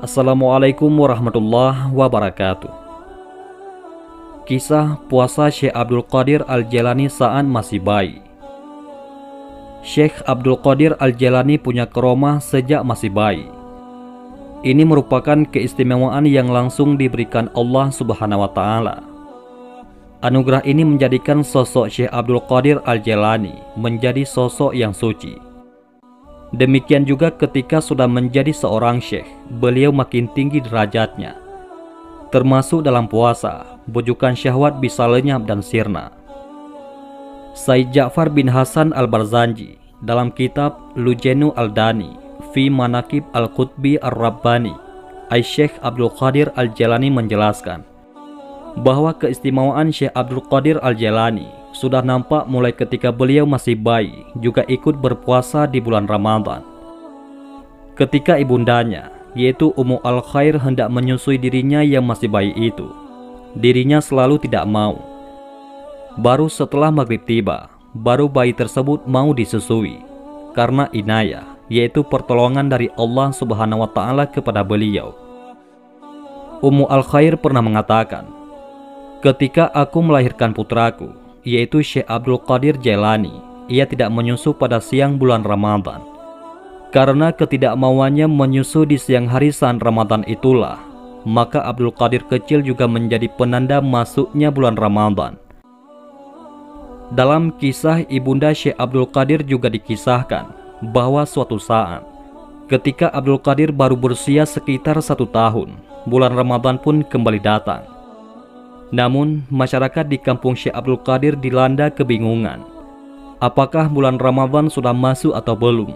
Assalamualaikum warahmatullahi wabarakatuh. Kisah puasa Syekh Abdul Qadir Al-Jalani saat masih bayi. Syekh Abdul Qadir Al-Jalani punya keromah sejak masih bayi. Ini merupakan keistimewaan yang langsung diberikan Allah Subhanahu wa taala. Anugerah ini menjadikan sosok Syekh Abdul Qadir Al-Jalani menjadi sosok yang suci. Demikian juga ketika sudah menjadi seorang syekh, beliau makin tinggi derajatnya. Termasuk dalam puasa, bujukan syahwat bisa lenyap dan sirna. Said Ja'far bin Hasan Al-Barzanji dalam kitab Lujenu Al-Dani fi Manakib Al-Qutbi Ar-Rabbani, Syekh Abdul Qadir Al-Jalani menjelaskan bahwa keistimewaan Syekh Abdul Qadir Al-Jalani sudah nampak mulai ketika beliau masih bayi juga ikut berpuasa di bulan Ramadan. Ketika ibundanya, yaitu Ummu Al-Khair hendak menyusui dirinya yang masih bayi itu, dirinya selalu tidak mau. Baru setelah maghrib tiba, baru bayi tersebut mau disusui karena inayah yaitu pertolongan dari Allah Subhanahu wa taala kepada beliau. Ummu Al-Khair pernah mengatakan, "Ketika aku melahirkan putraku, yaitu Syekh Abdul Qadir Jailani, ia tidak menyusu pada siang bulan Ramadan. Karena ketidakmauannya menyusu di siang hari saat Ramadan itulah, maka Abdul Qadir kecil juga menjadi penanda masuknya bulan Ramadan." Dalam kisah Ibunda Syekh Abdul Qadir juga dikisahkan bahwa suatu saat ketika Abdul Qadir baru berusia sekitar satu tahun, bulan Ramadan pun kembali datang. Namun, masyarakat di kampung Syekh Abdul Qadir dilanda kebingungan. Apakah bulan Ramadan sudah masuk atau belum?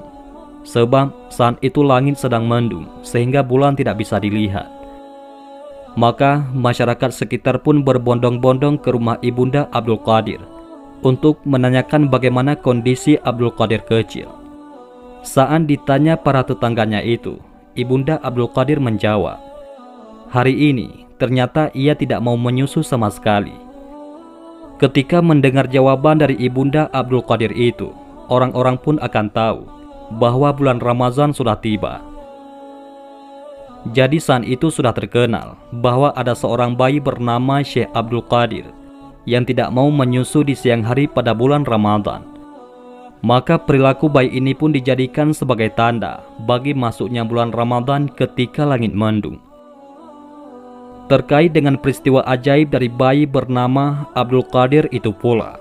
Sebab saat itu langit sedang mendung, sehingga bulan tidak bisa dilihat. Maka masyarakat sekitar pun berbondong-bondong ke rumah ibunda Abdul Qadir untuk menanyakan bagaimana kondisi Abdul Qadir kecil. Saat ditanya para tetangganya itu, Ibunda Abdul Qadir menjawab, Hari ini ternyata ia tidak mau menyusu sama sekali. Ketika mendengar jawaban dari Ibunda Abdul Qadir itu, orang-orang pun akan tahu bahwa bulan Ramazan sudah tiba. Jadi saat itu sudah terkenal bahwa ada seorang bayi bernama Syekh Abdul Qadir yang tidak mau menyusu di siang hari pada bulan Ramadan. Maka perilaku bayi ini pun dijadikan sebagai tanda bagi masuknya bulan Ramadan ketika langit mendung. Terkait dengan peristiwa ajaib dari bayi bernama Abdul Qadir itu pula,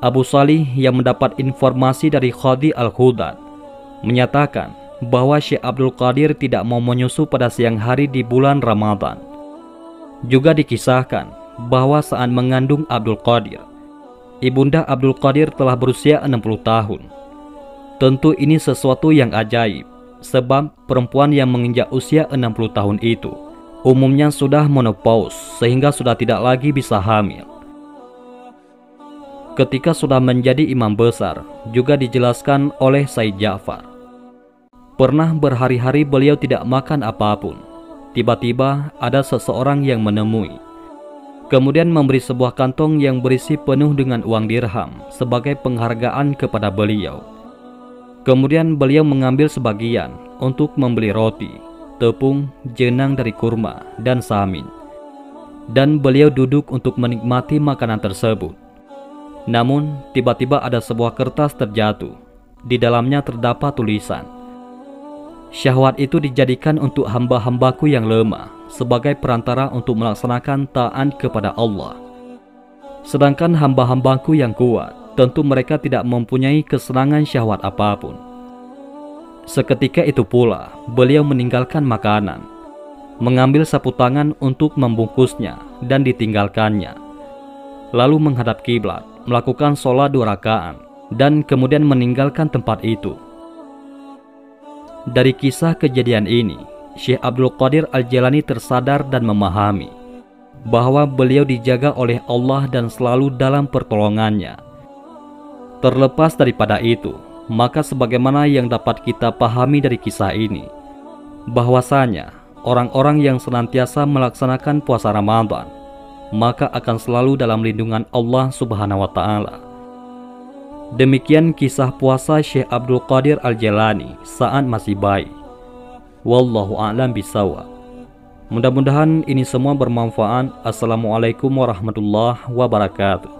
Abu Salih yang mendapat informasi dari Khadi Al-Hudad menyatakan bahwa Syekh Abdul Qadir tidak mau menyusu pada siang hari di bulan Ramadan. Juga dikisahkan bahwa saat mengandung Abdul Qadir, Ibunda Abdul Qadir telah berusia 60 tahun. Tentu ini sesuatu yang ajaib, sebab perempuan yang menginjak usia 60 tahun itu umumnya sudah menopause sehingga sudah tidak lagi bisa hamil. Ketika sudah menjadi imam besar, juga dijelaskan oleh Said Ja'far. Pernah berhari-hari beliau tidak makan apa pun. Tiba-tiba ada seseorang yang menemui kemudian memberi sebuah kantong yang berisi penuh dengan uang dirham sebagai penghargaan kepada beliau. Kemudian beliau mengambil sebagian untuk membeli roti, tepung, jenang dari kurma, dan samin. Dan beliau duduk untuk menikmati makanan tersebut. Namun, tiba-tiba ada sebuah kertas terjatuh. Di dalamnya terdapat tulisan, Syahwat itu dijadikan untuk hamba-hambaku yang lemah sebagai perantara untuk melaksanakan taat kepada Allah. Sedangkan hamba-hambaku yang kuat, tentu mereka tidak mempunyai kesenangan syahwat apa pun. Seketika itu pula, beliau meninggalkan makanan, mengambil sapu tangan untuk membungkusnya dan ditinggalkannya. Lalu menghadap kiblat, melakukan sholat dua rakaat, dan kemudian meninggalkan tempat itu. Dari kisah kejadian ini, Syekh Abdul Qadir Al-Jalani tersadar dan memahami bahwa beliau dijaga oleh Allah dan selalu dalam pertolongannya. Terlepas daripada itu, maka sebagaimana yang dapat kita pahami dari kisah ini, bahwasanya orang-orang yang senantiasa melaksanakan puasa Ramadan, maka akan selalu dalam lindungan Allah Subhanahu wa taala. Demikian kisah puasa Syekh Abdul Qadir Al Jilani saat masih baik. Wallahu a'lam bisawa. Mudah-mudahan ini semua bermanfaat. Assalamualaikum warahmatullahi wabarakatuh.